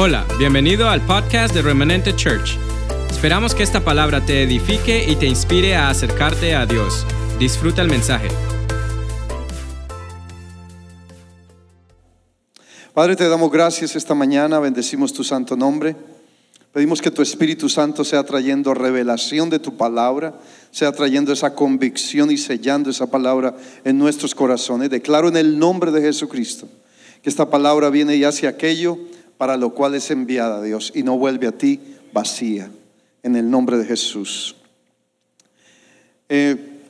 Hola, bienvenido al podcast de Remanente Church. Esperamos que esta palabra te edifique y te inspire a acercarte a Dios. Disfruta el mensaje. Padre, te damos gracias esta mañana, bendecimos tu santo nombre. Pedimos que tu Espíritu Santo sea trayendo revelación de tu palabra, sea trayendo esa convicción y sellando esa palabra en nuestros corazones. Declaro en el nombre de Jesucristo que esta palabra viene y hace aquello para lo cual es enviada Dios y no vuelve a ti vacía, en el nombre de Jesús. Eh,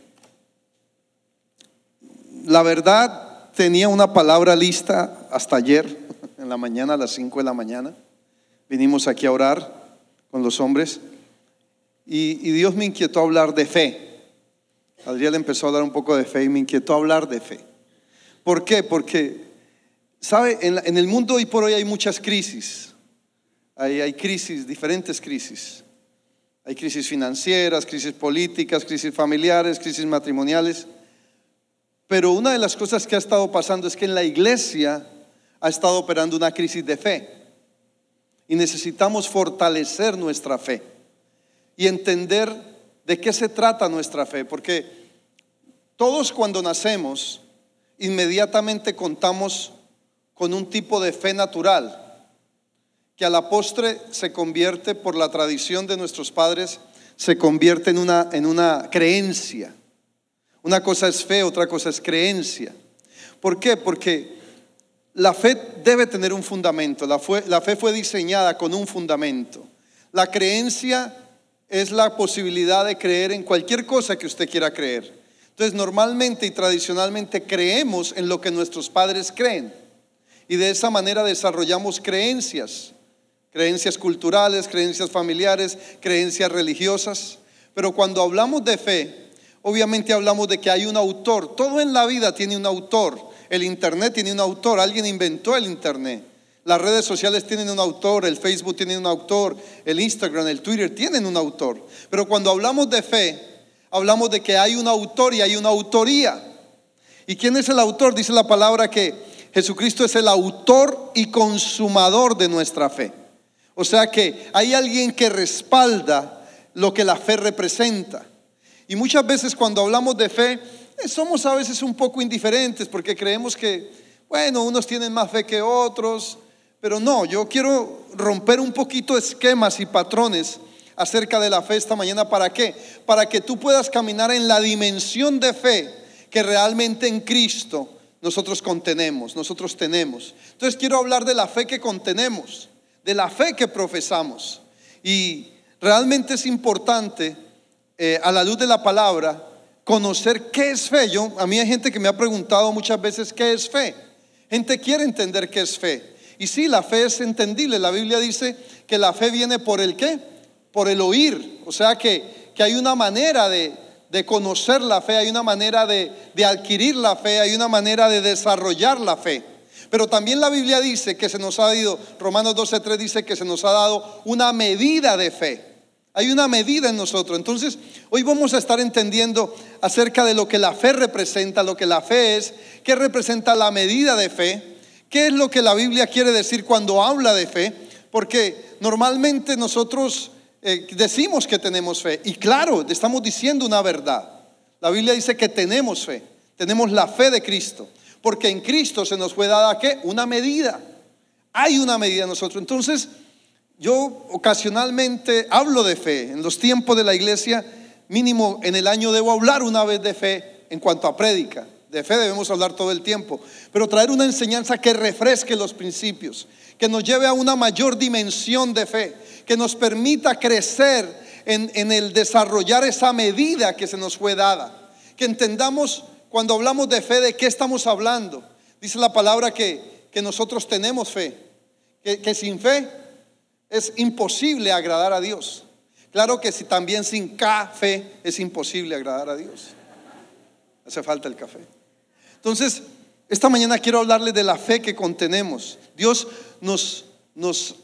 la verdad, tenía una palabra lista hasta ayer, en la mañana, a las 5 de la mañana. Vinimos aquí a orar con los hombres y, y Dios me inquietó a hablar de fe. Adriel empezó a hablar un poco de fe y me inquietó a hablar de fe. ¿Por qué? Porque Sabe, en, el mundo hoy por hoy hay muchas crisis. Hay, hay crisis, diferentes crisis. Hay crisis financieras, crisis políticas, crisis familiares, crisis matrimoniales. Pero una de las cosas que ha estado pasando es que en la iglesia ha estado operando una crisis de fe. Y necesitamos fortalecer nuestra fe y entender de qué se trata nuestra fe. Porque todos cuando nacemos, inmediatamente contamos con un tipo de fe natural, que a la postre se convierte por la tradición de nuestros padres, se convierte en una, en una creencia. Una cosa es fe, otra cosa es creencia. ¿Por qué? Porque la fe debe tener un fundamento, la, la fe fue diseñada con un fundamento. La creencia es la posibilidad de creer en cualquier cosa que usted quiera creer. Entonces, normalmente y tradicionalmente creemos en lo que nuestros padres creen y de esa manera desarrollamos creencias, creencias culturales, creencias familiares, creencias religiosas. Pero cuando hablamos de fe, obviamente hablamos de que hay un autor. Todo en la vida tiene un autor. El Internet tiene un autor. Alguien inventó el Internet. Las redes sociales tienen un autor, el Facebook tiene un autor, el Instagram, el Twitter tienen un autor. Pero cuando hablamos de fe, hablamos de que hay un autor y hay una autoría. ¿Y quién es el autor? Dice la palabra que Jesucristo es el autor y consumador de nuestra fe. O sea que hay alguien que respalda lo que la fe representa. Y muchas veces cuando hablamos de fe, eh, somos a veces un poco indiferentes porque creemos que, bueno, unos tienen más fe que otros, pero no, yo quiero romper un poquito esquemas y patrones acerca de la fe esta mañana. ¿Para qué? Para que tú puedas caminar en la dimensión de fe que realmente en Cristo nosotros contenemos, nosotros tenemos. Entonces quiero hablar de la fe que contenemos, de la fe que profesamos. Y realmente es importante, eh, a la luz de la palabra, conocer qué es fe. Yo, a mí hay gente que me ha preguntado muchas veces qué es fe. Gente quiere entender qué es fe. Y sí, la fe es entendible. La Biblia dice que la fe viene por el qué? Por el oír. O sea que, que hay una manera de, de conocer la fe, hay una manera de, adquirir la fe, hay una manera de desarrollar la fe. Pero también la Biblia dice que se nos ha dado, Romanos 12.3 dice que se nos ha dado una medida de fe. Hay una medida en nosotros. Entonces, hoy vamos a estar entendiendo acerca de lo que la fe representa, lo que la fe es, qué representa la medida de fe, qué es lo que la Biblia quiere decir cuando habla de fe, porque normalmente nosotros eh, decimos que tenemos fe. Y claro, estamos diciendo una verdad. La Biblia dice que tenemos fe. Tenemos la fe de Cristo. Porque en Cristo se nos fue dada ¿qué? Una medida. Hay una medida en nosotros. Entonces, yo ocasionalmente hablo de fe. En los tiempos de la iglesia, mínimo en el año debo hablar una vez de fe en cuanto a prédica. De fe debemos hablar todo el tiempo. Pero traer una enseñanza que refresque los principios, que nos lleve a una mayor dimensión de fe que nos permita crecer en, el desarrollar esa medida que se nos fue dada. Que entendamos cuando hablamos de fe de qué estamos hablando. Dice la palabra que, nosotros tenemos fe, que, que, sin fe es imposible agradar a Dios. Claro que si también sin café es imposible agradar a Dios. Hace falta el café. Entonces, esta mañana quiero hablarle de la fe que contenemos. Dios nos, nos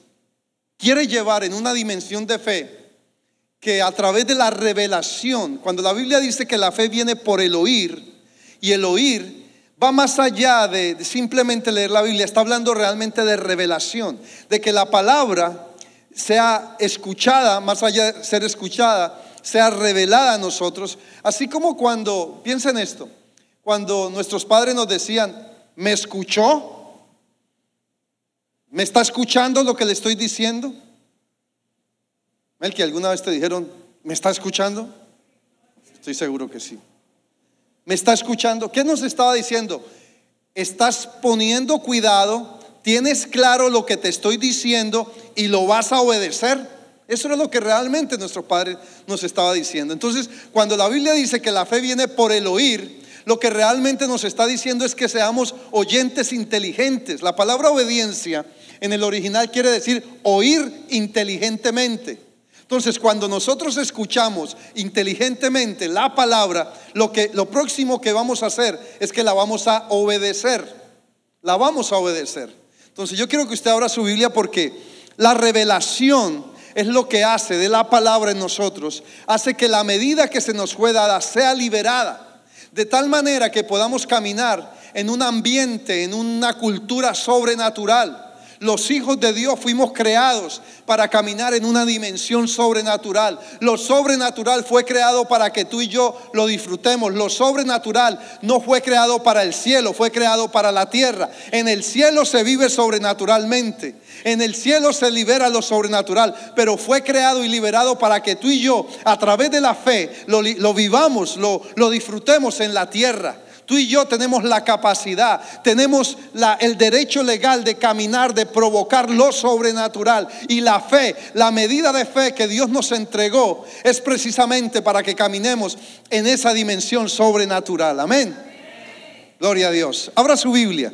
quiere llevar en una dimensión de fe que a través de la revelación, cuando la Biblia dice que la fe viene por el oír, y el oír va más allá de, de simplemente leer la Biblia, está hablando realmente de revelación, de que la palabra sea escuchada, más allá de ser escuchada, sea revelada a nosotros, así como cuando, piensen esto, cuando nuestros padres nos decían, ¿me escuchó? ¿Me está escuchando lo que le estoy diciendo? El que alguna vez te dijeron, ¿me está escuchando? Estoy seguro que sí. ¿Me está escuchando? ¿Qué nos estaba diciendo? Estás poniendo cuidado, tienes claro lo que te estoy diciendo y lo vas a obedecer. Eso es lo que realmente nuestro Padre nos estaba diciendo. Entonces, cuando la Biblia dice que la fe viene por el oír, lo que realmente nos está diciendo es que seamos oyentes inteligentes. La palabra obediencia en el original quiere decir oír inteligentemente. Entonces, cuando nosotros escuchamos inteligentemente la palabra, lo que lo próximo que vamos a hacer es que la vamos a obedecer. La vamos a obedecer. Entonces, yo quiero que usted abra su Biblia porque la revelación es lo que hace de la palabra en nosotros, hace que la medida que se nos fue dada sea liberada, de tal manera que podamos caminar en un ambiente, en una cultura sobrenatural. Los hijos de Dios fuimos creados para caminar en una dimensión sobrenatural. Lo sobrenatural fue creado para que tú y yo lo disfrutemos. Lo sobrenatural no fue creado para el cielo, fue creado para la tierra. En el cielo se vive sobrenaturalmente. En el cielo se libera lo sobrenatural, pero fue creado y liberado para que tú y yo, a través de la fe, lo, vivamos, lo, disfrutemos en la tierra. Tú y yo tenemos la capacidad, tenemos el derecho legal de caminar, de provocar lo sobrenatural. Y la fe, la medida de fe que Dios nos entregó es precisamente para que caminemos en esa dimensión sobrenatural. Amén. Gloria a Dios. Abra su Biblia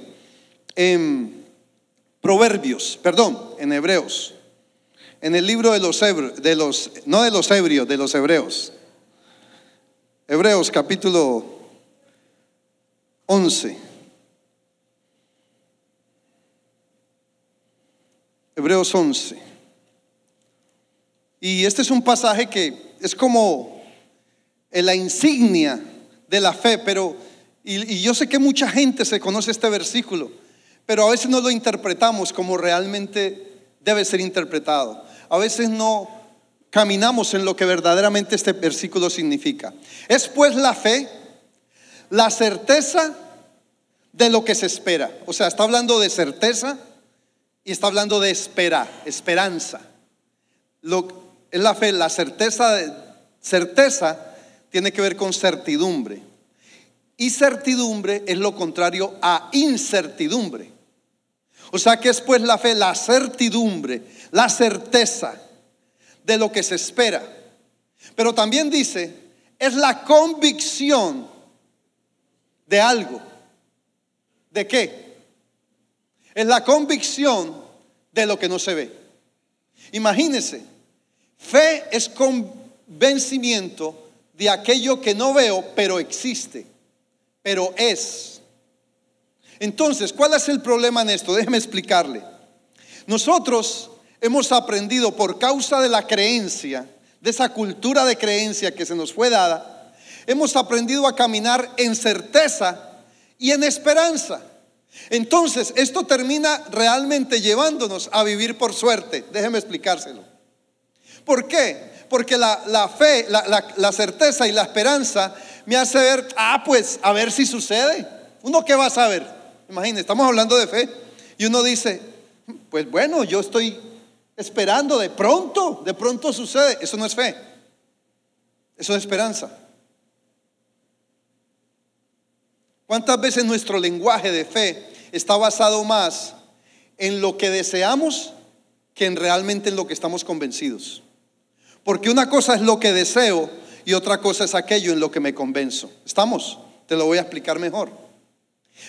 en Proverbios, perdón, en Hebreos. En el libro de los, de los no de los ebrios, de los hebreos. Hebreos capítulo 11. Hebreos 11. Y este es un pasaje que es como la insignia de la fe, pero, y, yo sé que mucha gente se conoce este versículo, pero a veces no lo interpretamos como realmente debe ser interpretado. A veces no caminamos en lo que verdaderamente este versículo significa. Es pues la fe la certeza de lo que se espera. O sea, está hablando de certeza y está hablando de espera, esperanza. Lo, es la fe, la certeza, certeza tiene que ver con certidumbre. Y certidumbre es lo contrario a incertidumbre. O sea que es pues la fe, la certidumbre, la certeza de lo que se espera. Pero también dice, es la convicción de algo. ¿De qué? Es la convicción de lo que no se ve. Imagínense, fe es convencimiento de aquello que no veo, pero existe, pero es. Entonces, ¿cuál es el problema en esto? Déjeme explicarle. Nosotros hemos aprendido por causa de la creencia, de esa cultura de creencia que se nos fue dada, hemos aprendido a caminar en certeza y en esperanza. Entonces, esto termina realmente llevándonos a vivir por suerte. Déjeme explicárselo. ¿Por qué? Porque la, fe, la, certeza y la esperanza me hace ver, ah, pues, a ver si sucede. ¿Uno qué va a saber? Imagínense, estamos hablando de fe. Y uno dice, pues bueno, yo estoy esperando, de pronto, de pronto sucede. Eso no es fe. Eso es esperanza. ¿Cuántas veces nuestro lenguaje de fe está basado más en lo que deseamos que en realmente en lo que estamos convencidos? Porque una cosa es lo que deseo y otra cosa es aquello en lo que me convenzo. ¿Estamos? Te lo voy a explicar mejor.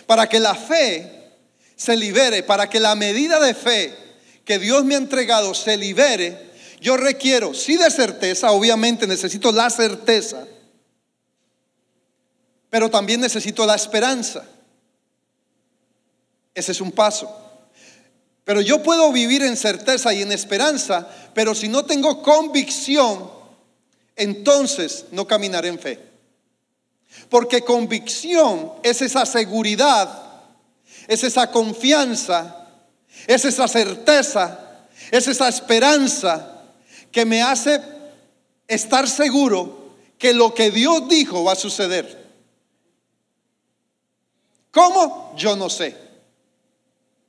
Para que la fe se libere, para que la medida de fe que Dios me ha entregado se libere, yo requiero, sí de certeza, obviamente necesito la certeza pero también necesito la esperanza. Ese es un paso. Pero yo puedo vivir en certeza y en esperanza, pero si no tengo convicción, entonces no caminaré en fe. Porque convicción es esa seguridad, es esa confianza, es esa certeza, es esa esperanza que me hace estar seguro que lo que Dios dijo va a suceder. ¿Cómo? Yo no sé,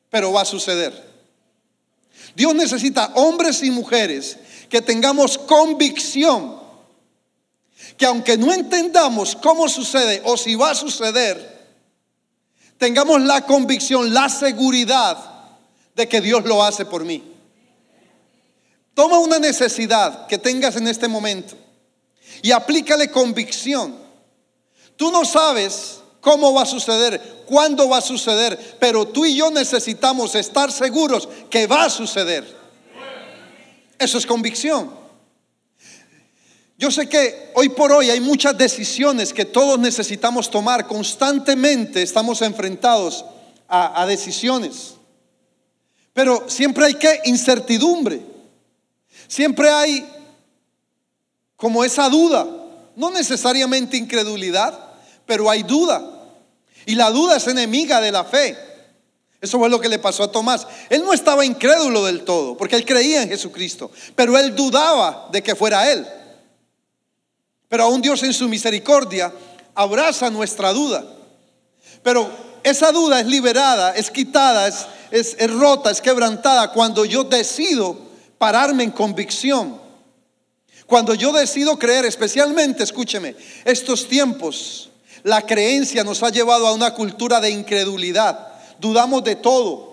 pero va a suceder. Dios necesita hombres y mujeres que tengamos convicción, que aunque no entendamos cómo sucede o si va a suceder, tengamos la convicción, la seguridad de que Dios lo hace por mí. Toma una necesidad que tengas en este momento y aplícale convicción. Tú no sabes cómo va a suceder, cuándo va a suceder, pero tú y yo necesitamos estar seguros que va a suceder. Eso es convicción. Yo sé que hoy por hoy hay muchas decisiones que todos necesitamos tomar. Constantemente estamos enfrentados a, decisiones. Pero siempre hay que incertidumbre. Siempre hay como esa duda, no necesariamente incredulidad, pero hay duda. Y la duda es enemiga de la fe. Eso fue lo que le pasó a Tomás. Él no estaba incrédulo del todo, porque él creía en Jesucristo, pero él dudaba de que fuera él. Pero aún Dios en su misericordia abraza nuestra duda. Pero esa duda es liberada, es quitada, es, es, es rota, es quebrantada cuando yo decido pararme en convicción. Cuando yo decido creer, especialmente, escúcheme, estos tiempos, la creencia nos ha llevado a una cultura de incredulidad. Dudamos de todo.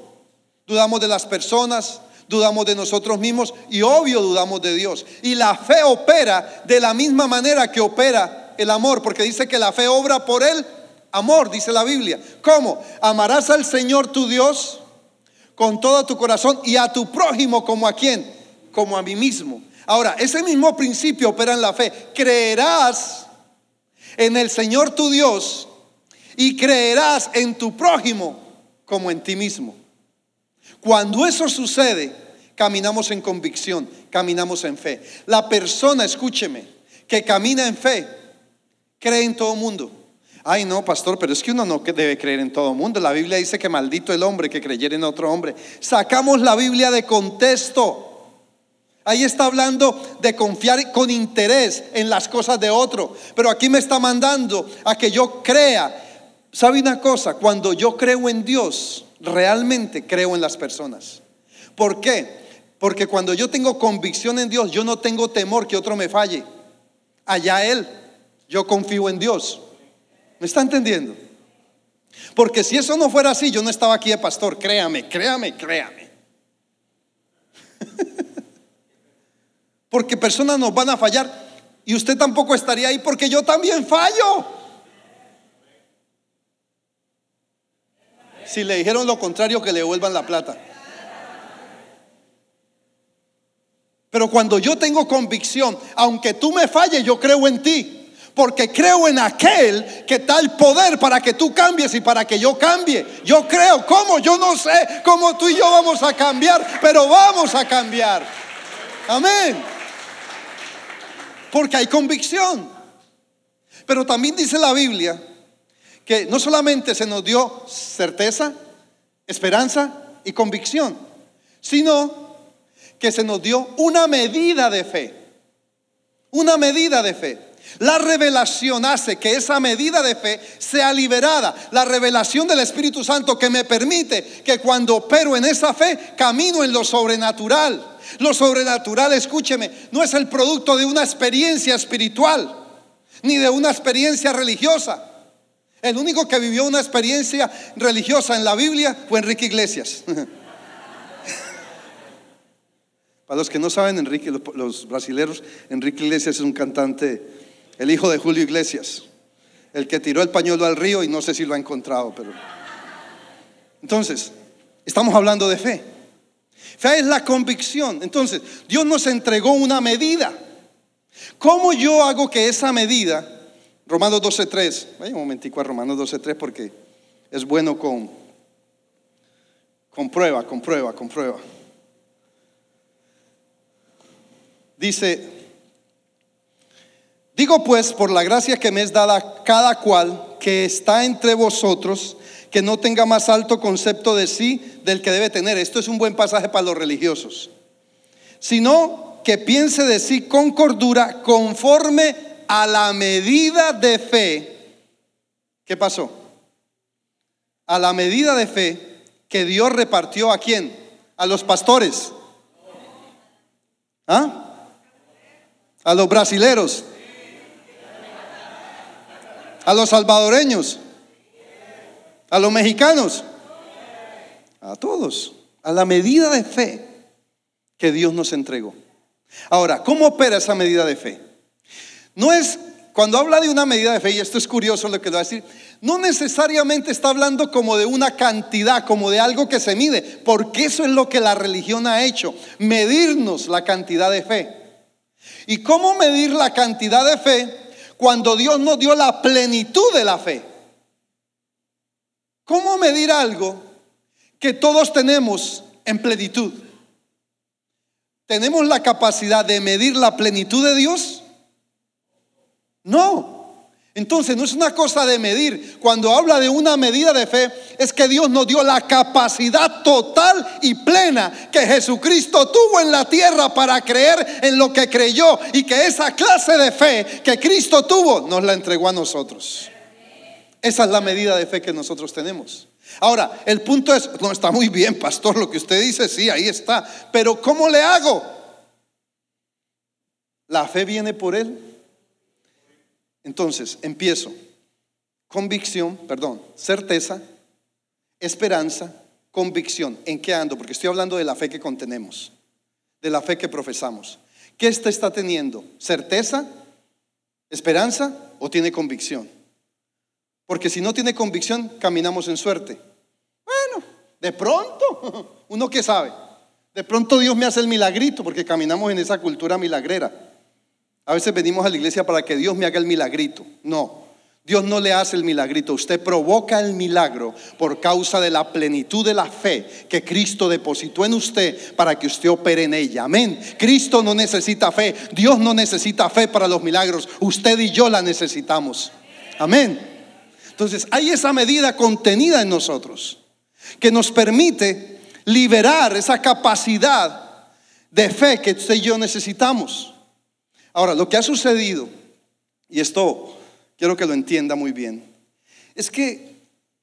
Dudamos de las personas, dudamos de nosotros mismos y obvio dudamos de Dios. Y la fe opera de la misma manera que opera el amor, porque dice que la fe obra por el amor, dice la Biblia. ¿Cómo? Amarás al Señor tu Dios con todo tu corazón y a tu prójimo como a quien? como a mí mismo. Ahora, ese mismo principio opera en la fe. Creerás en el Señor tu Dios y creerás en tu prójimo como en ti mismo. Cuando eso sucede, caminamos en convicción, caminamos en fe. La persona, escúcheme, que camina en fe, cree en todo mundo. Ay, no, pastor, pero es que uno no debe creer en todo mundo. La Biblia dice que maldito el hombre que creyera en otro hombre. Sacamos la Biblia de contexto. Ahí está hablando de confiar con interés en las cosas de otro. Pero aquí me está mandando a que yo crea. ¿Sabe una cosa? Cuando yo creo en Dios, realmente creo en las personas. ¿Por qué? Porque cuando yo tengo convicción en Dios, yo no tengo temor que otro me falle. Allá Él, yo confío en Dios. ¿Me está entendiendo? Porque si eso no fuera así, yo no estaba aquí de pastor. Créame, créame, créame. porque personas nos van a fallar y usted tampoco estaría ahí porque yo también fallo. Si le dijeron lo contrario, que le vuelvan la plata. Pero cuando yo tengo convicción, aunque tú me falles, yo creo en ti. Porque creo en aquel que da el poder para que tú cambies y para que yo cambie. Yo creo, ¿cómo? Yo no sé cómo tú y yo vamos a cambiar, pero vamos a cambiar. Amén. Porque hay convicción. Pero también dice la Biblia que no solamente se nos dio certeza, esperanza y convicción, sino que se nos dio una medida de fe. Una medida de fe. La revelación hace que esa medida de fe sea liberada. La revelación del Espíritu Santo que me permite que cuando opero en esa fe, camino en lo sobrenatural. Lo sobrenatural, escúcheme, no es el producto de una experiencia espiritual, ni de una experiencia religiosa. El único que vivió una experiencia religiosa en la Biblia fue Enrique Iglesias. Para los que no saben, Enrique, los brasileros, Enrique Iglesias es un cantante, el hijo de Julio Iglesias, el que tiró el pañuelo al río y no sé si lo ha encontrado, pero... Entonces, estamos hablando de fe. Fe es la convicción. Entonces, Dios nos entregó una medida. ¿Cómo yo hago que esa medida, Romanos 12.3, vaya un momentico a Romanos 12.3 porque es bueno con, con prueba, con prueba, con prueba. Dice, Digo pues, por la gracia que me es dada cada cual que está entre vosotros, que no tenga más alto concepto de sí del que debe tener. Esto es un buen pasaje para los religiosos. Sino que piense de sí con cordura, conforme a la medida de fe. ¿Qué pasó? A la medida de fe que Dios repartió a quién? A los pastores. ¿Ah? A los brasileros. A los salvadoreños. A los mexicanos. A todos. A la medida de fe que Dios nos entregó. Ahora, ¿cómo opera esa medida de fe? No es, cuando habla de una medida de fe, y esto es curioso lo que lo va a decir, no necesariamente está hablando como de una cantidad, como de algo que se mide, porque eso es lo que la religión ha hecho, medirnos la cantidad de fe. ¿Y cómo medir la cantidad de fe cuando Dios nos dio la plenitud de la fe? ¿Cómo medir algo que todos tenemos en plenitud? ¿Tenemos la capacidad de medir la plenitud de Dios? No. Entonces no es una cosa de medir. Cuando habla de una medida de fe, es que Dios nos dio la capacidad total y plena que Jesucristo tuvo en la tierra para creer en lo que creyó y que esa clase de fe que Cristo tuvo nos la entregó a nosotros. Esa es la medida de fe que nosotros tenemos. Ahora, el punto es, no está muy bien, pastor, lo que usted dice, sí, ahí está, pero ¿cómo le hago? La fe viene por él. Entonces, empiezo. Convicción, perdón, certeza, esperanza, convicción. ¿En qué ando? Porque estoy hablando de la fe que contenemos, de la fe que profesamos. ¿Qué está, está teniendo? ¿Certeza? ¿Esperanza? ¿O tiene convicción? Porque si no tiene convicción, caminamos en suerte. Bueno, de pronto, uno que sabe, de pronto Dios me hace el milagrito porque caminamos en esa cultura milagrera. A veces venimos a la iglesia para que Dios me haga el milagrito. No, Dios no le hace el milagrito. Usted provoca el milagro por causa de la plenitud de la fe que Cristo depositó en usted para que usted opere en ella. Amén. Cristo no necesita fe. Dios no necesita fe para los milagros. Usted y yo la necesitamos. Amén. Entonces hay esa medida contenida en nosotros que nos permite liberar esa capacidad de fe que usted y yo necesitamos. Ahora, lo que ha sucedido, y esto quiero que lo entienda muy bien, es que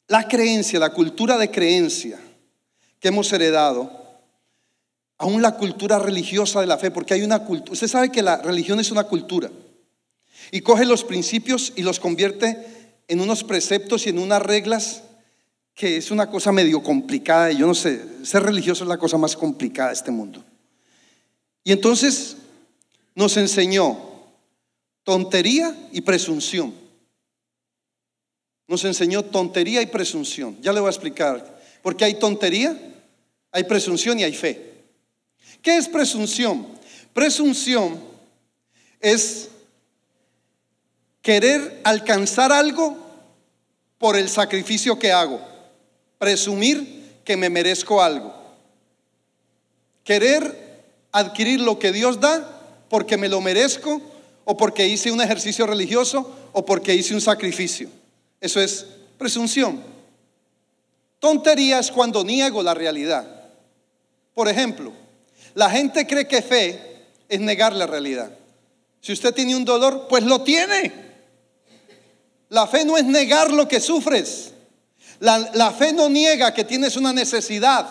la creencia, la cultura de creencia que hemos heredado, aún la cultura religiosa de la fe, porque hay una cultura, usted sabe que la religión es una cultura, y coge los principios y los convierte en unos preceptos y en unas reglas que es una cosa medio complicada, y yo no sé, ser religioso es la cosa más complicada de este mundo. Y entonces nos enseñó tontería y presunción. Nos enseñó tontería y presunción. Ya le voy a explicar. Porque hay tontería, hay presunción y hay fe. ¿Qué es presunción? Presunción es querer alcanzar algo por el sacrificio que hago. Presumir que me merezco algo. Querer adquirir lo que Dios da porque me lo merezco o porque hice un ejercicio religioso o porque hice un sacrificio. Eso es presunción. Tontería es cuando niego la realidad. Por ejemplo, la gente cree que fe es negar la realidad. Si usted tiene un dolor, pues lo tiene. La fe no es negar lo que sufres. La, la, fe no niega que tienes una necesidad.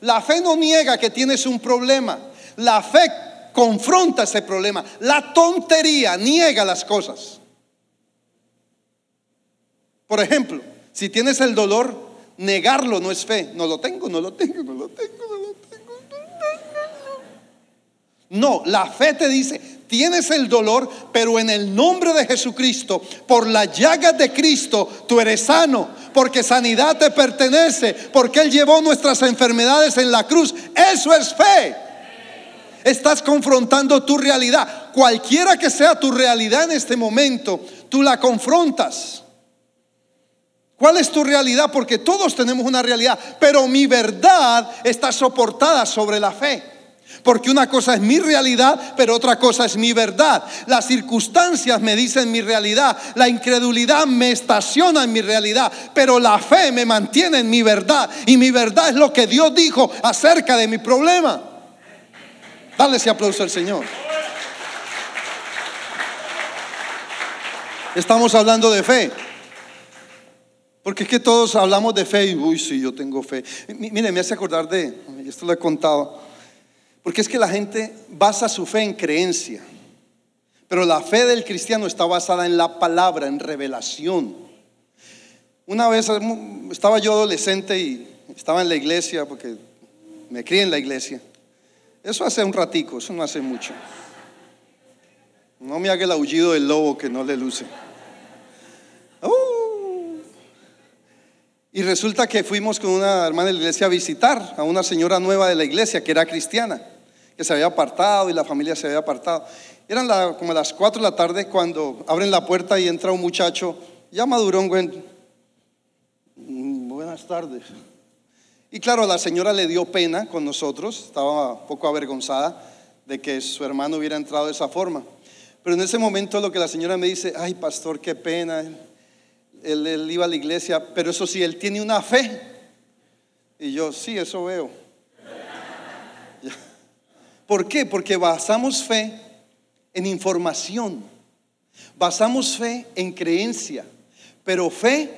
La fe no niega que tienes un problema. La fe confronta ese problema. La tontería niega las cosas. Por ejemplo, si tienes el dolor, negarlo no es fe. No lo tengo, no lo tengo, no lo tengo, no lo tengo. No, la fe te dice, tienes el dolor, pero en el nombre de Jesucristo, por la llaga de Cristo, tú eres sano, porque sanidad te pertenece, porque Él llevó nuestras enfermedades en la cruz. Eso es fe. Estás confrontando tu realidad. Cualquiera que sea tu realidad en este momento, tú la confrontas. ¿Cuál es tu realidad? Porque todos tenemos una realidad, pero mi verdad está soportada sobre la fe. Porque una cosa es mi realidad, pero otra cosa es mi verdad. Las circunstancias me dicen mi realidad. La incredulidad me estaciona en mi realidad. Pero la fe me mantiene en mi verdad. Y mi verdad es lo que Dios dijo acerca de mi problema. Dale ese aplauso al Señor. Estamos hablando de fe. Porque es que todos hablamos de fe y, uy, sí, yo tengo fe. Mire, me hace acordar de, esto lo he contado, porque es que la gente basa su fe en creencia, pero la fe del cristiano está basada en la palabra, en revelación. Una vez estaba yo adolescente y estaba en la iglesia, porque me crié en la iglesia. Eso hace un ratico, eso no hace mucho. No me haga el aullido del lobo que no le luce. Uh. Y resulta que fuimos con una hermana de la iglesia a visitar a una señora nueva de la iglesia que era cristiana, que se había apartado y la familia se había apartado. Eran como las 4 de la tarde cuando abren la puerta y entra un muchacho, ya madurón, güey. Mm, buenas tardes. Y claro, la señora le dio pena con nosotros, estaba un poco avergonzada de que su hermano hubiera entrado de esa forma. Pero en ese momento lo que la señora me dice, ay pastor, qué pena. Él, iba a la iglesia, pero eso sí, él tiene una fe. Y yo, sí, eso veo. ¿Por qué? Porque basamos fe en información, basamos fe en creencia, pero fe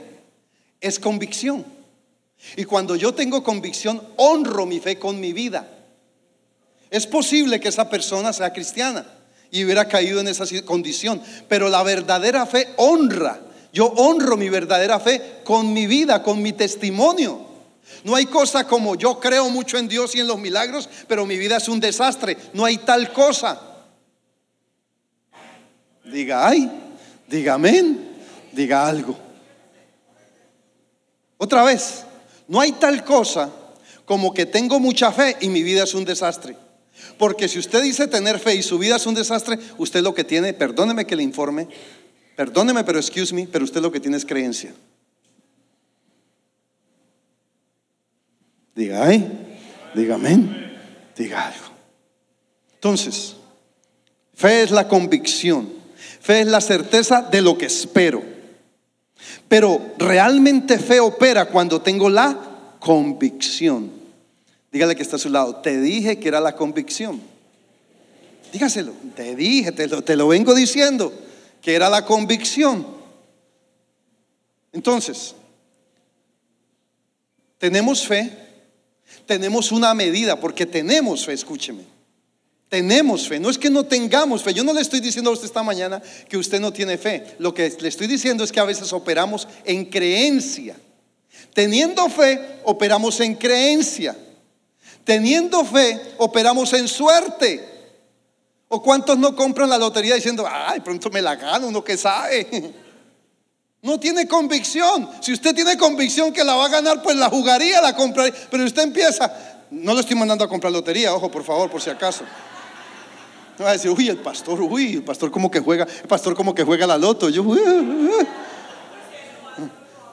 es convicción. Y cuando yo tengo convicción, honro mi fe con mi vida. Es posible que esa persona sea cristiana y hubiera caído en esa condición. Pero la verdadera fe honra. Yo honro mi verdadera fe con mi vida, con mi testimonio. No hay cosa como yo creo mucho en Dios y en los milagros, pero mi vida es un desastre. No hay tal cosa. Diga ay, diga amén, diga algo. Otra vez, no hay tal cosa como que tengo mucha fe y mi vida es un desastre. Porque si usted dice tener fe y su vida es un desastre, usted lo que tiene, perdóneme que le informe, perdóneme, pero excuse me, pero usted lo que tiene es creencia. Diga ay, diga amén, diga algo. Entonces, fe es la convicción, fe es la certeza de lo que espero. Pero realmente fe opera cuando tengo la convicción. Dígale que está a su lado. Te dije que era la convicción. Dígaselo. Te dije, te lo, te lo vengo diciendo, que era la convicción. Entonces, tenemos fe, tenemos una medida, porque tenemos fe, escúcheme. Tenemos fe, no es que no tengamos fe. Yo no le estoy diciendo a usted esta mañana que usted no tiene fe. Lo que le estoy diciendo es que a veces operamos en creencia. Teniendo fe, operamos en creencia. Teniendo fe, operamos en suerte. ¿O cuántos no compran la lotería diciendo, ay, pronto me la gano, uno que sabe? No tiene convicción. Si usted tiene convicción que la va a ganar, pues la jugaría, la compraría. Pero usted empieza, no lo estoy mandando a comprar lotería, ojo, por favor, por si acaso. Va a decir, uy, el pastor, uy, el pastor como que juega, el pastor como que juega la loto. Yo,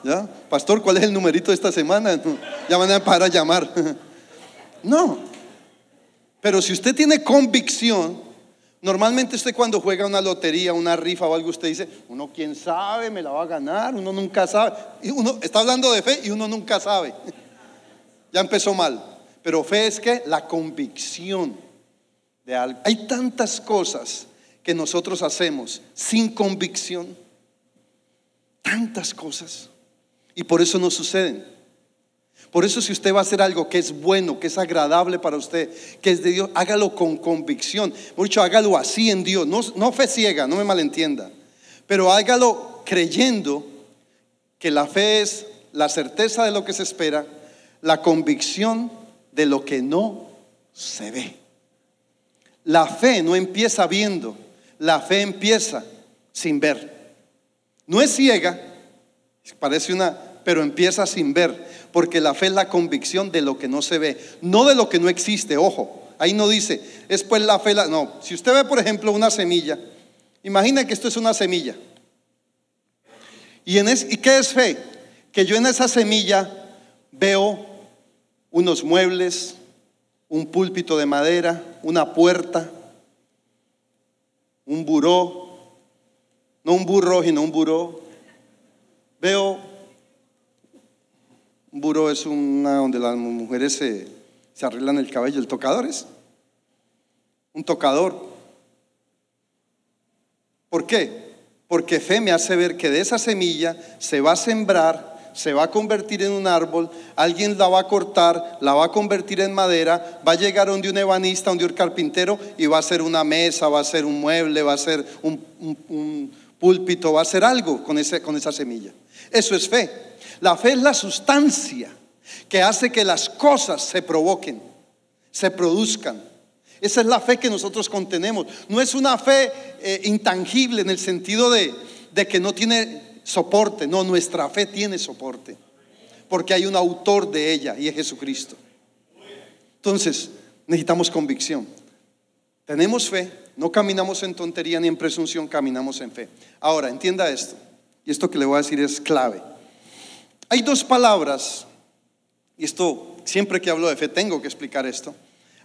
¿Ya? Pastor, ¿cuál es el numerito de esta semana? Ya van a parar a llamar. No. Pero si usted tiene convicción, normalmente usted cuando juega una lotería, una rifa o algo, usted dice, uno quién sabe, me la va a ganar, uno nunca sabe. Uno está hablando de fe y uno nunca sabe. ya empezó mal. Pero fe es que la convicción Hay tantas cosas que nosotros hacemos sin convicción. Tantas cosas. Y por eso no suceden. Por eso si usted va a hacer algo que es bueno, que es agradable para usted, que es de Dios, hágalo con convicción. Mucho hágalo así en Dios. No, no fe ciega, no me malentienda. Pero hágalo creyendo que la fe es la certeza de lo que se espera, la convicción de lo que no se ve. La fe no empieza viendo, la fe empieza sin ver. No es ciega, parece una, pero empieza sin ver porque la fe es la convicción de lo que no se ve, no de lo que no existe, ojo. Ahí no dice, es pues la fe, no. Si usted ve, por ejemplo, una semilla, imagina que esto es una semilla. ¿Y, en ¿Y qué es fe? Que yo en esa semilla veo unos muebles, un púlpito de madera, una puerta, un buró, no un burro, sino un buró. Veo, un buró es una donde las mujeres se, se arreglan el cabello, el tocador es un tocador. ¿Por qué? Porque fe me hace ver que de esa semilla se va a sembrar se va a convertir en un árbol, alguien la va a cortar, la va a convertir en madera, va a llegar donde un ebanista, donde un carpintero y va a ser una mesa, va a ser un mueble, va a ser un, púlpito, va a ser algo con, ese, con esa semilla. Eso es fe. La fe es la sustancia que hace que las cosas se provoquen, se produzcan. Esa es la fe que nosotros contenemos. No es una fe eh, intangible en el sentido de, de que no tiene soporte. No, nuestra fe tiene soporte. Porque hay un autor de ella y es Jesucristo. Entonces, necesitamos convicción. Tenemos fe, no caminamos en tontería ni en presunción, caminamos en fe. Ahora, entienda esto. Y esto que le voy a decir es clave. Hay dos palabras, y esto siempre que hablo de fe tengo que explicar esto.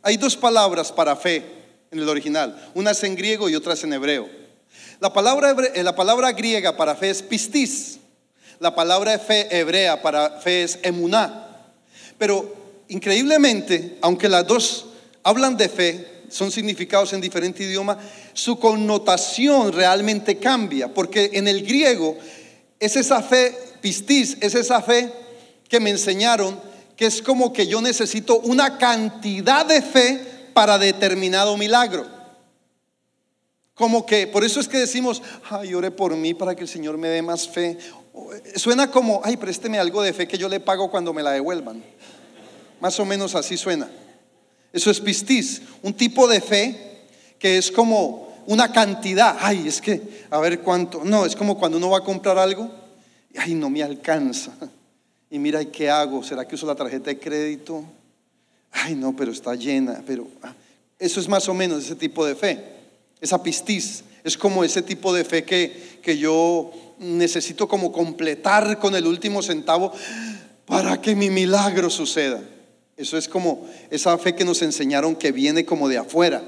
Hay dos palabras para fe en el original. Una es en griego y otra es en hebreo. La palabra, eh, la palabra griega para fe es pistis. La palabra fe hebrea para fe es emuná. Pero increíblemente, aunque las dos hablan de fe, son significados en diferente idioma, su connotación realmente cambia, porque en el griego es esa fe pistis, es esa fe que me enseñaron que es como que yo necesito una cantidad de fe para determinado milagro. Como que, por eso es que decimos, ay, ore por mí para que el Señor me dé más fe. Suena como, ay, présteme algo de fe que yo le pago cuando me la devuelvan. Más o menos así suena. Eso es pistis, un tipo de fe que es como una cantidad. Ay, es que, a ver cuánto. No, es como cuando uno va a comprar algo, ay, no me alcanza. Y mira, ¿qué hago? ¿Será que uso la tarjeta de crédito? Ay, no, pero está llena. Pero ah, eso es más o menos ese tipo de fe. Esa pistis es como ese tipo de fe que, que yo necesito como completar con el último centavo para que mi milagro suceda. Eso es como esa fe que nos enseñaron que viene como de afuera,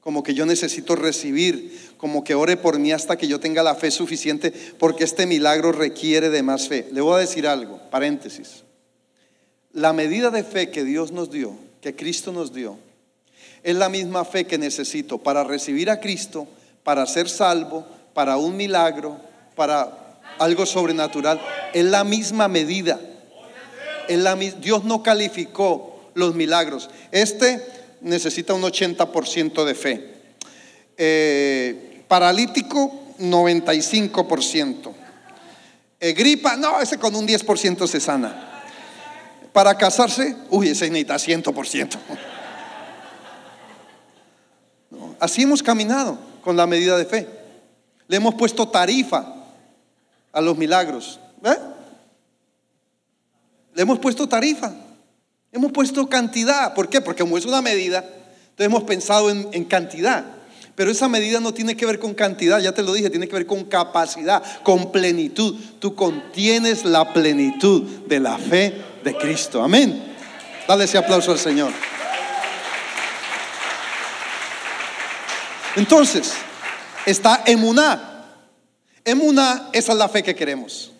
como que yo necesito recibir, como que ore por mí hasta que yo tenga la fe suficiente, porque este milagro requiere de más fe. Le voy a decir algo, paréntesis. La medida de fe que Dios nos dio, que Cristo nos dio, es la misma fe que necesito para recibir a Cristo, para ser salvo, para un milagro, para algo sobrenatural. Es la misma medida. Dios no calificó los milagros. Este necesita un 80% de fe. Eh, paralítico, 95%. Eh, gripa, no, ese con un 10% se sana. Para casarse, uy, ese necesita 100%. Así hemos caminado con la medida de fe. Le hemos puesto tarifa a los milagros. Le hemos puesto tarifa. Hemos puesto cantidad. ¿Por qué? Porque como es una medida, entonces hemos pensado en, en cantidad. Pero esa medida no tiene que ver con cantidad, ya te lo dije, tiene que ver con capacidad, con plenitud. Tú contienes la plenitud de la fe de Cristo. Amén. Dale ese aplauso al Señor. Entonces, está emuná. Emuná, esa es la fe que queremos.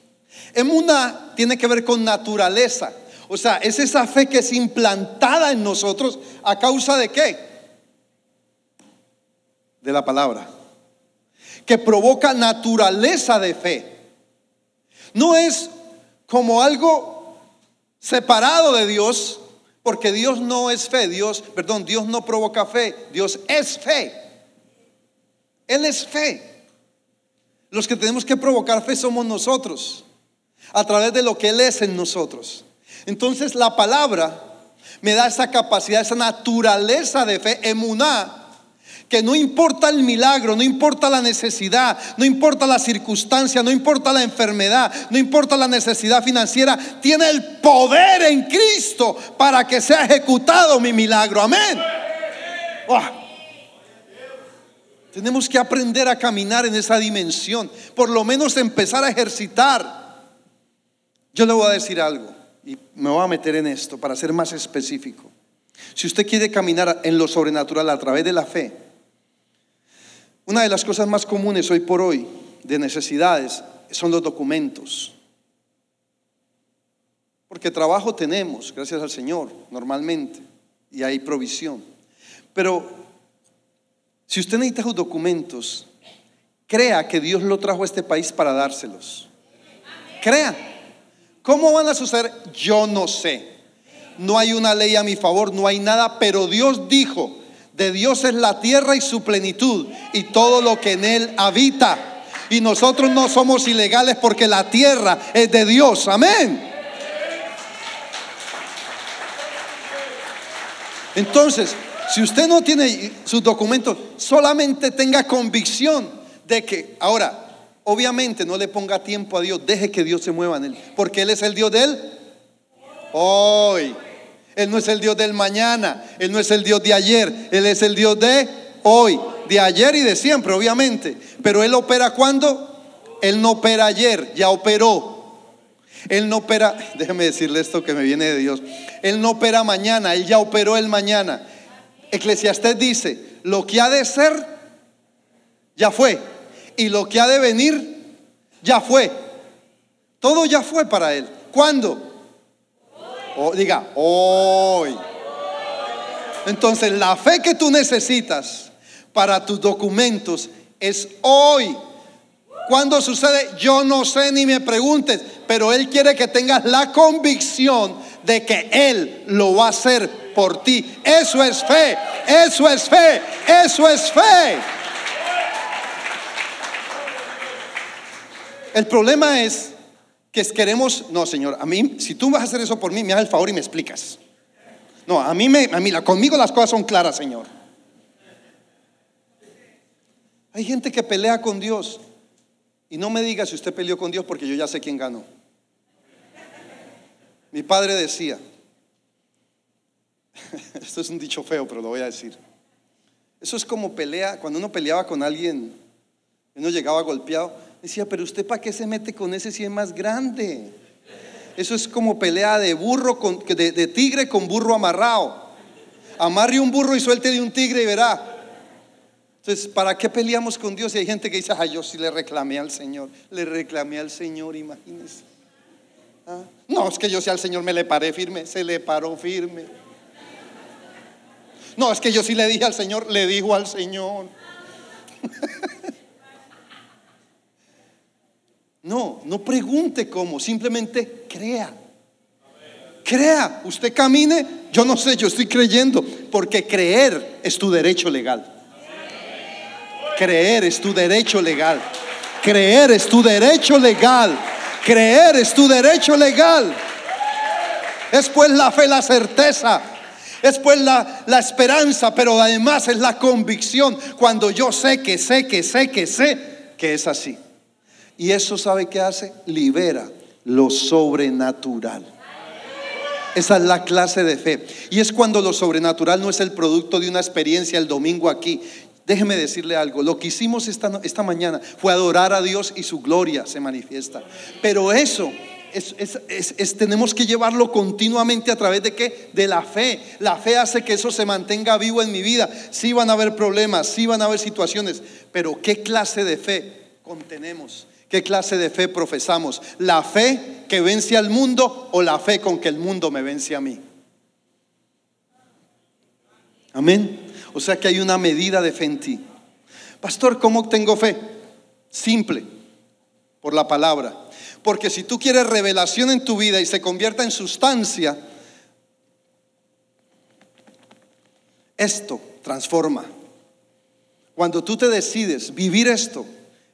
Emuná tiene que ver con naturaleza. O sea, es esa fe que es implantada en nosotros a causa de qué? De la palabra. Que provoca naturaleza de fe. No es como algo separado de Dios, porque Dios no es fe, Dios, perdón, Dios no provoca fe, Dios es fe. Él es fe. Los que tenemos que provocar fe somos nosotros, a través de lo que Él es en nosotros. Entonces la palabra me da esa capacidad, esa naturaleza de fe, emuná, que no importa el milagro, no importa la necesidad, no importa la circunstancia, no importa la enfermedad, no importa la necesidad financiera, tiene el poder en Cristo para que sea ejecutado mi milagro. Amén. Tenemos que aprender a caminar en esa dimensión, por lo menos empezar a ejercitar. Yo le voy a decir algo y me voy a meter en esto para ser más específico. Si usted quiere caminar en lo sobrenatural a través de la fe, una de las cosas más comunes hoy por hoy de necesidades son los documentos. Porque trabajo tenemos, gracias al Señor, normalmente, y hay provisión. Pero si usted necesita sus documentos, crea que Dios lo trajo a este país para dárselos. Crea. ¿Cómo van a suceder? Yo no sé. No hay una ley a mi favor, no hay nada, pero Dios dijo, de Dios es la tierra y su plenitud y todo lo que en él habita. Y nosotros no somos ilegales porque la tierra es de Dios. Amén. Entonces, si usted no tiene sus documentos, solamente tenga convicción de que, ahora, obviamente no le ponga tiempo a Dios, deje que Dios se mueva en él, porque Él es el Dios de él hoy. Él no es el Dios del mañana, Él no es el Dios de ayer, Él es el Dios de hoy, de ayer y de siempre, obviamente. Pero Él opera cuando? Él no opera ayer, ya operó. Él no opera, déjeme decirle esto que me viene de Dios. Él no opera mañana, Él ya operó el mañana. Eclesiastés dice, lo que ha de ser, ya fue. Y lo que ha de venir, ya fue. Todo ya fue para Él. ¿Cuándo? O, diga, hoy. Entonces, la fe que tú necesitas para tus documentos es hoy. Cuando sucede, yo no sé ni me preguntes, pero Él quiere que tengas la convicción de que Él lo va a hacer por ti. Eso es fe, eso es fe, eso es fe. El problema es que queremos, no, Señor, a mí, si tú vas a hacer eso por mí, me hagas el favor y me explicas. No, a mí, me, a mí conmigo las cosas son claras, Señor. Hay gente que pelea con Dios. Y no me diga si usted peleó con Dios porque yo ya sé quién ganó. Mi padre decía, esto es un dicho feo, pero lo voy a decir. Eso es como pelea, cuando uno peleaba con alguien, uno llegaba golpeado, Decía, pero usted para qué se mete con ese si es más grande. Eso es como pelea de burro con, de, de tigre con burro amarrado. Amarre un burro y suelte de un tigre y verá. Entonces, ¿para qué peleamos con Dios? Y hay gente que dice, ay, yo sí le reclamé al Señor. Le reclamé al Señor, imagínense. No, es que yo sí al Señor me le paré firme. Se le paró firme. No, es que yo sí le dije al Señor, le dijo al Señor. No, no pregunte cómo, simplemente crea. Crea, usted camine, yo no sé, yo estoy creyendo, porque creer es tu derecho legal. Creer es tu derecho legal. Creer es tu derecho legal. Creer es tu derecho legal. Es pues la fe, la certeza. Es pues la, la esperanza, pero además es la convicción cuando yo sé que sé, que sé, que sé que es así. Y eso sabe qué hace? Libera lo sobrenatural. Esa es la clase de fe. Y es cuando lo sobrenatural no es el producto de una experiencia el domingo aquí. Déjeme decirle algo, lo que hicimos esta, esta mañana fue adorar a Dios y su gloria se manifiesta. Pero eso es, tenemos que llevarlo continuamente a través de qué? De la fe. La fe hace que eso se mantenga vivo en mi vida. Sí van a haber problemas, sí van a haber situaciones, pero ¿qué clase de fe contenemos? ¿Qué clase de fe profesamos? ¿La fe que vence al mundo o la fe con que el mundo me vence a mí? Amén. O sea que hay una medida de fe en ti. Pastor, ¿cómo tengo fe? Simple, por la palabra. Porque si tú quieres revelación en tu vida y se convierta en sustancia, esto transforma. Cuando tú te decides vivir esto,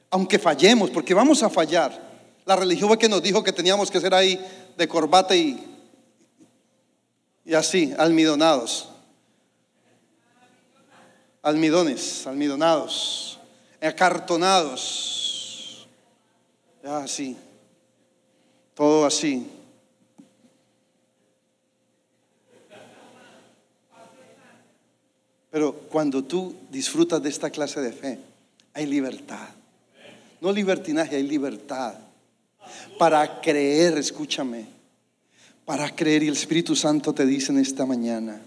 aunque fallemos, porque vamos a fallar. La religión fue que nos dijo que teníamos que ser ahí de corbata y, y así, almidonados. Almidones, almidonados, acartonados. Así, todo así. Pero cuando tú disfrutas de esta clase de fe, hay libertad. No libertinaje, hay libertad. Para creer, escúchame. Para creer y el Espíritu Santo te dice en esta mañana.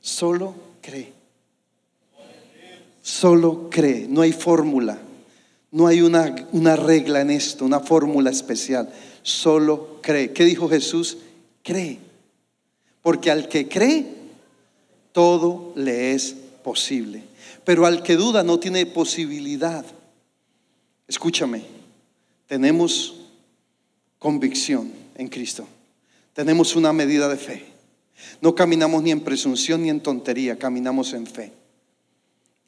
Solo cree. Solo cree. No hay fórmula. No hay una, una regla en esto, una fórmula especial. Solo cree. ¿Qué dijo Jesús? Cree. Porque al que cree, todo le es posible. Pero al que duda no tiene posibilidad. Escúchame, tenemos convicción en Cristo. Tenemos una medida de fe. No caminamos ni en presunción ni en tontería, caminamos en fe.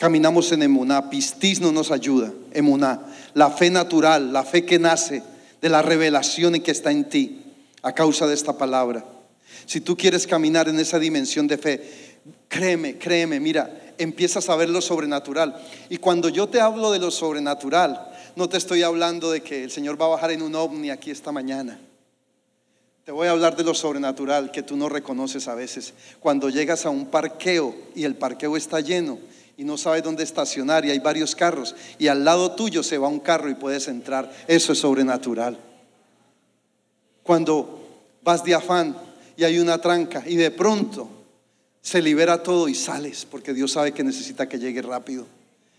Caminamos en emuná. Pistis no nos ayuda. Emuná. La fe natural, la fe que nace de la revelación que está en ti a causa de esta palabra. Si tú quieres caminar en esa dimensión de fe, créeme, créeme, mira, empiezas a ver lo sobrenatural. Y cuando yo te hablo de lo sobrenatural, no te estoy hablando de que el Señor va a bajar en un ovni aquí esta mañana. Te voy a hablar de lo sobrenatural que tú no reconoces a veces. Cuando llegas a un parqueo y el parqueo está lleno y no sabes dónde estacionar y hay varios carros y al lado tuyo se va un carro y puedes entrar. Eso es sobrenatural. Cuando vas de afán y hay una tranca y de pronto se libera todo y sales porque Dios sabe que necesita que llegue rápido.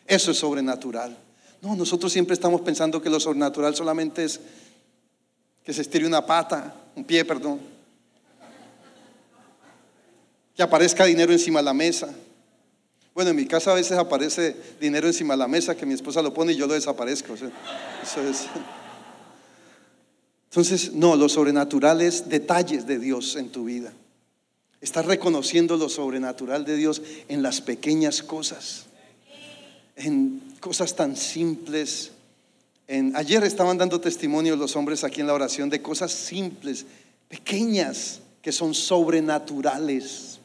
Eso es sobrenatural. No, nosotros siempre estamos pensando que lo sobrenatural solamente es que se estire una pata, un pie, perdón. Que aparezca dinero encima de la mesa. Bueno, en mi casa a veces aparece dinero encima de la mesa que mi esposa lo pone y yo lo desaparezco. Entonces, no, lo sobrenatural es detalles de Dios en tu vida. Estás reconociendo lo sobrenatural de Dios en las pequeñas cosas, en cosas tan simples. En, ayer estaban dando testimonio los hombres aquí en la oración de cosas simples, pequeñas, que son sobrenaturales,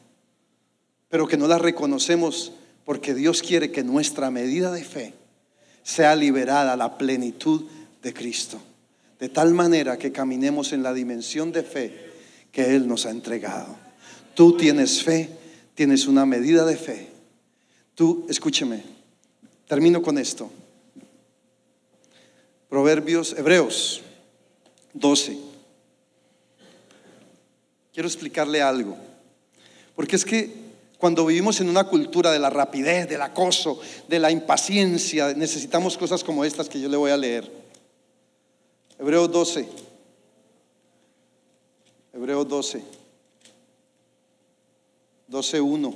pero que no las reconocemos porque Dios quiere que nuestra medida de fe sea liberada a la plenitud de Cristo, de tal manera que caminemos en la dimensión de fe que Él nos ha entregado. Tú tienes fe, tienes una medida de fe. Tú, escúcheme, Termino con esto. Proverbios, Hebreos 12. Quiero explicarle algo. Porque es que cuando vivimos en una cultura de la rapidez, del acoso, de la impaciencia, necesitamos cosas como estas que yo le voy a leer. Hebreos 12. Hebreos 12. 12.1.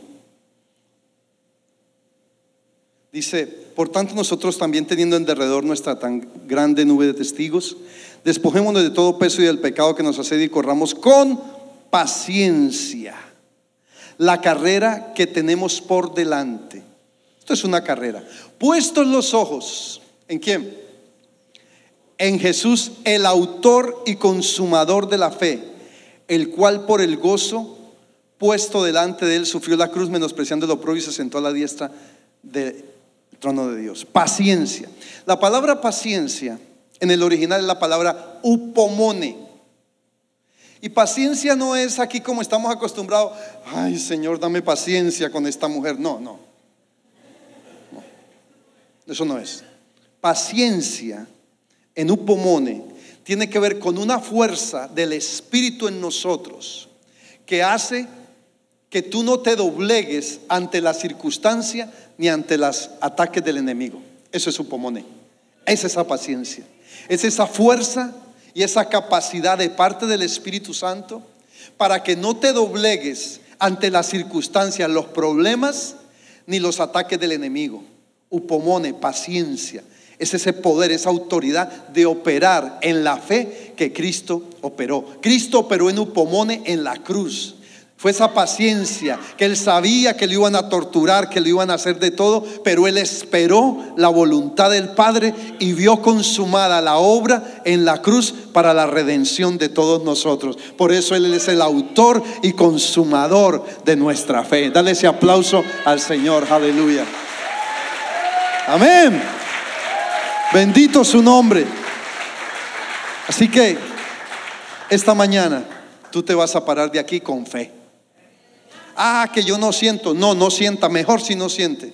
Dice, por tanto nosotros también teniendo en derredor nuestra tan grande nube de testigos, despojémonos de todo peso y del pecado que nos hace y corramos con paciencia la carrera que tenemos por delante. Esto es una carrera. Puestos los ojos, ¿en quién? En Jesús, el autor y consumador de la fe, el cual por el gozo puesto delante de él sufrió la cruz menospreciando el oprobio y se sentó a la diestra de trono de Dios. Paciencia. La palabra paciencia en el original es la palabra upomone. Y paciencia no es aquí como estamos acostumbrados, ay Señor, dame paciencia con esta mujer. No, no. Eso no es. Paciencia en upomone tiene que ver con una fuerza del Espíritu en nosotros que hace que tú no te doblegues ante la circunstancia ni ante los ataques del enemigo. Eso es upomone. Es esa paciencia. Es esa fuerza y esa capacidad de parte del Espíritu Santo para que no te doblegues ante las circunstancias, los problemas ni los ataques del enemigo. Upomone, paciencia. Es ese poder, esa autoridad de operar en la fe que Cristo operó. Cristo operó en Upomone en la cruz. Fue esa paciencia que él sabía que le iban a torturar, que le iban a hacer de todo, pero él esperó la voluntad del Padre y vio consumada la obra en la cruz para la redención de todos nosotros. Por eso él es el autor y consumador de nuestra fe. Dale ese aplauso al Señor. Aleluya. Amén. Bendito su nombre. Así que esta mañana tú te vas a parar de aquí con fe. Ah, que yo no siento. No, no sienta. Mejor si no siente.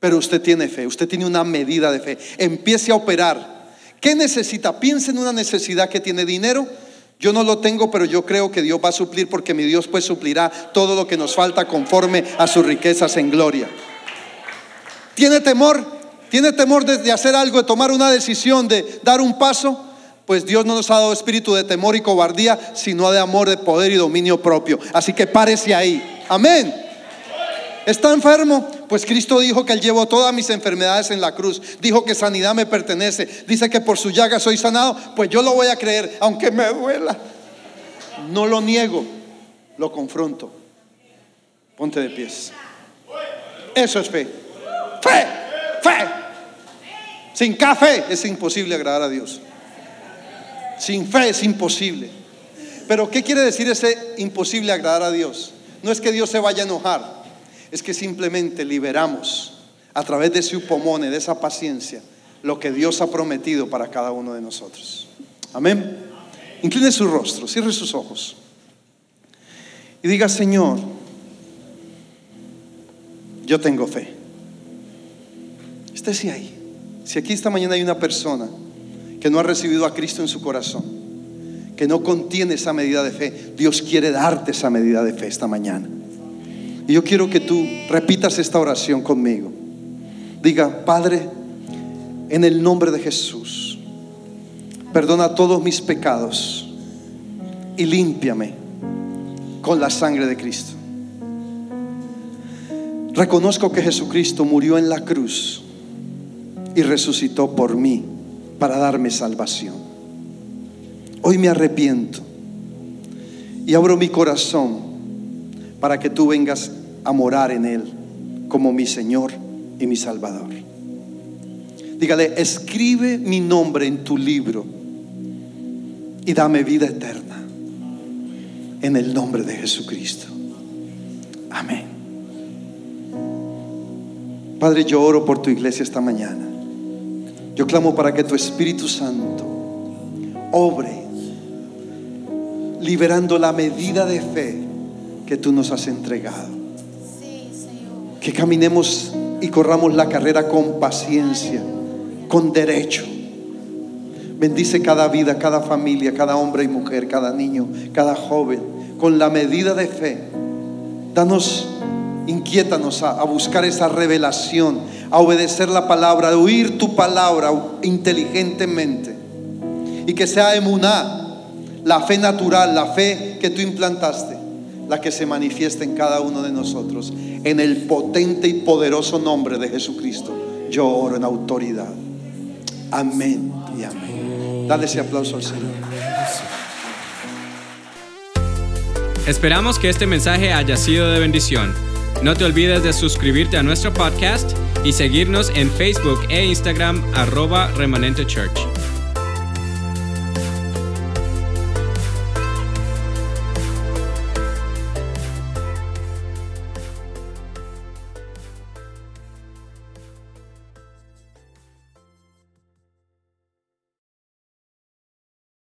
Pero usted tiene fe. Usted tiene una medida de fe. Empiece a operar. ¿Qué necesita? Piense en una necesidad que tiene dinero. Yo no lo tengo, pero yo creo que Dios va a suplir porque mi Dios pues suplirá todo lo que nos falta conforme a sus riquezas en gloria. ¿Tiene temor? ¿Tiene temor de, hacer algo, de tomar una decisión, de dar un paso? Pues Dios no nos ha dado espíritu de temor y cobardía, sino de amor, de poder y dominio propio. Así que párese ahí. Amén. ¿Está enfermo? Pues Cristo dijo que Él llevó todas mis enfermedades en la cruz. Dijo que sanidad me pertenece. Dice que por su llaga soy sanado. Pues yo lo voy a creer, aunque me duela. No lo niego, lo confronto. Ponte de pies. Eso es fe. Fe, fe. Sin café es imposible agradar a Dios. Sin fe es imposible. Pero ¿qué quiere decir ese imposible agradar a Dios? No es que Dios se vaya a enojar es que simplemente liberamos a través de su pomone, de esa paciencia, lo que Dios ha prometido para cada uno de nosotros. Amén. Incline su rostro, cierre sus ojos y diga, Señor, yo tengo fe. Estése ahí. Si aquí esta mañana hay una persona que no ha recibido a Cristo en su corazón, que no contiene esa medida de fe, Dios quiere darte esa medida de fe esta mañana. Y yo quiero que tú repitas esta oración conmigo. Diga, Padre, en el nombre de Jesús, perdona todos mis pecados y límpiame con la sangre de Cristo. Reconozco que Jesucristo murió en la cruz y resucitó por mí para darme salvación. Hoy me arrepiento y abro mi corazón para que tú vengas a morar en Él como mi Señor y mi Salvador. Dígale, escribe mi nombre en tu libro y dame vida eterna en el nombre de Jesucristo. Amén. Padre, yo oro por tu iglesia esta mañana. Yo clamo para que tu Espíritu Santo obre, liberando la medida de fe que tú nos has entregado. Que caminemos y corramos la carrera con paciencia, con derecho. Bendice cada vida, cada familia, cada hombre y mujer, cada niño, cada joven, con la medida de fe. Danos, inquiétanos a, buscar esa revelación, a obedecer la palabra, a oír tu palabra inteligentemente. Y que sea emuná, la fe natural, la fe que tú implantaste la que se manifiesta en cada uno de nosotros. En el potente y poderoso nombre de Jesucristo, yo oro en autoridad. Amén y amén. Dale ese aplauso al Señor. Esperamos que este mensaje haya sido de bendición. No te olvides de suscribirte a nuestro podcast y seguirnos en Facebook e Instagram arroba remanente church.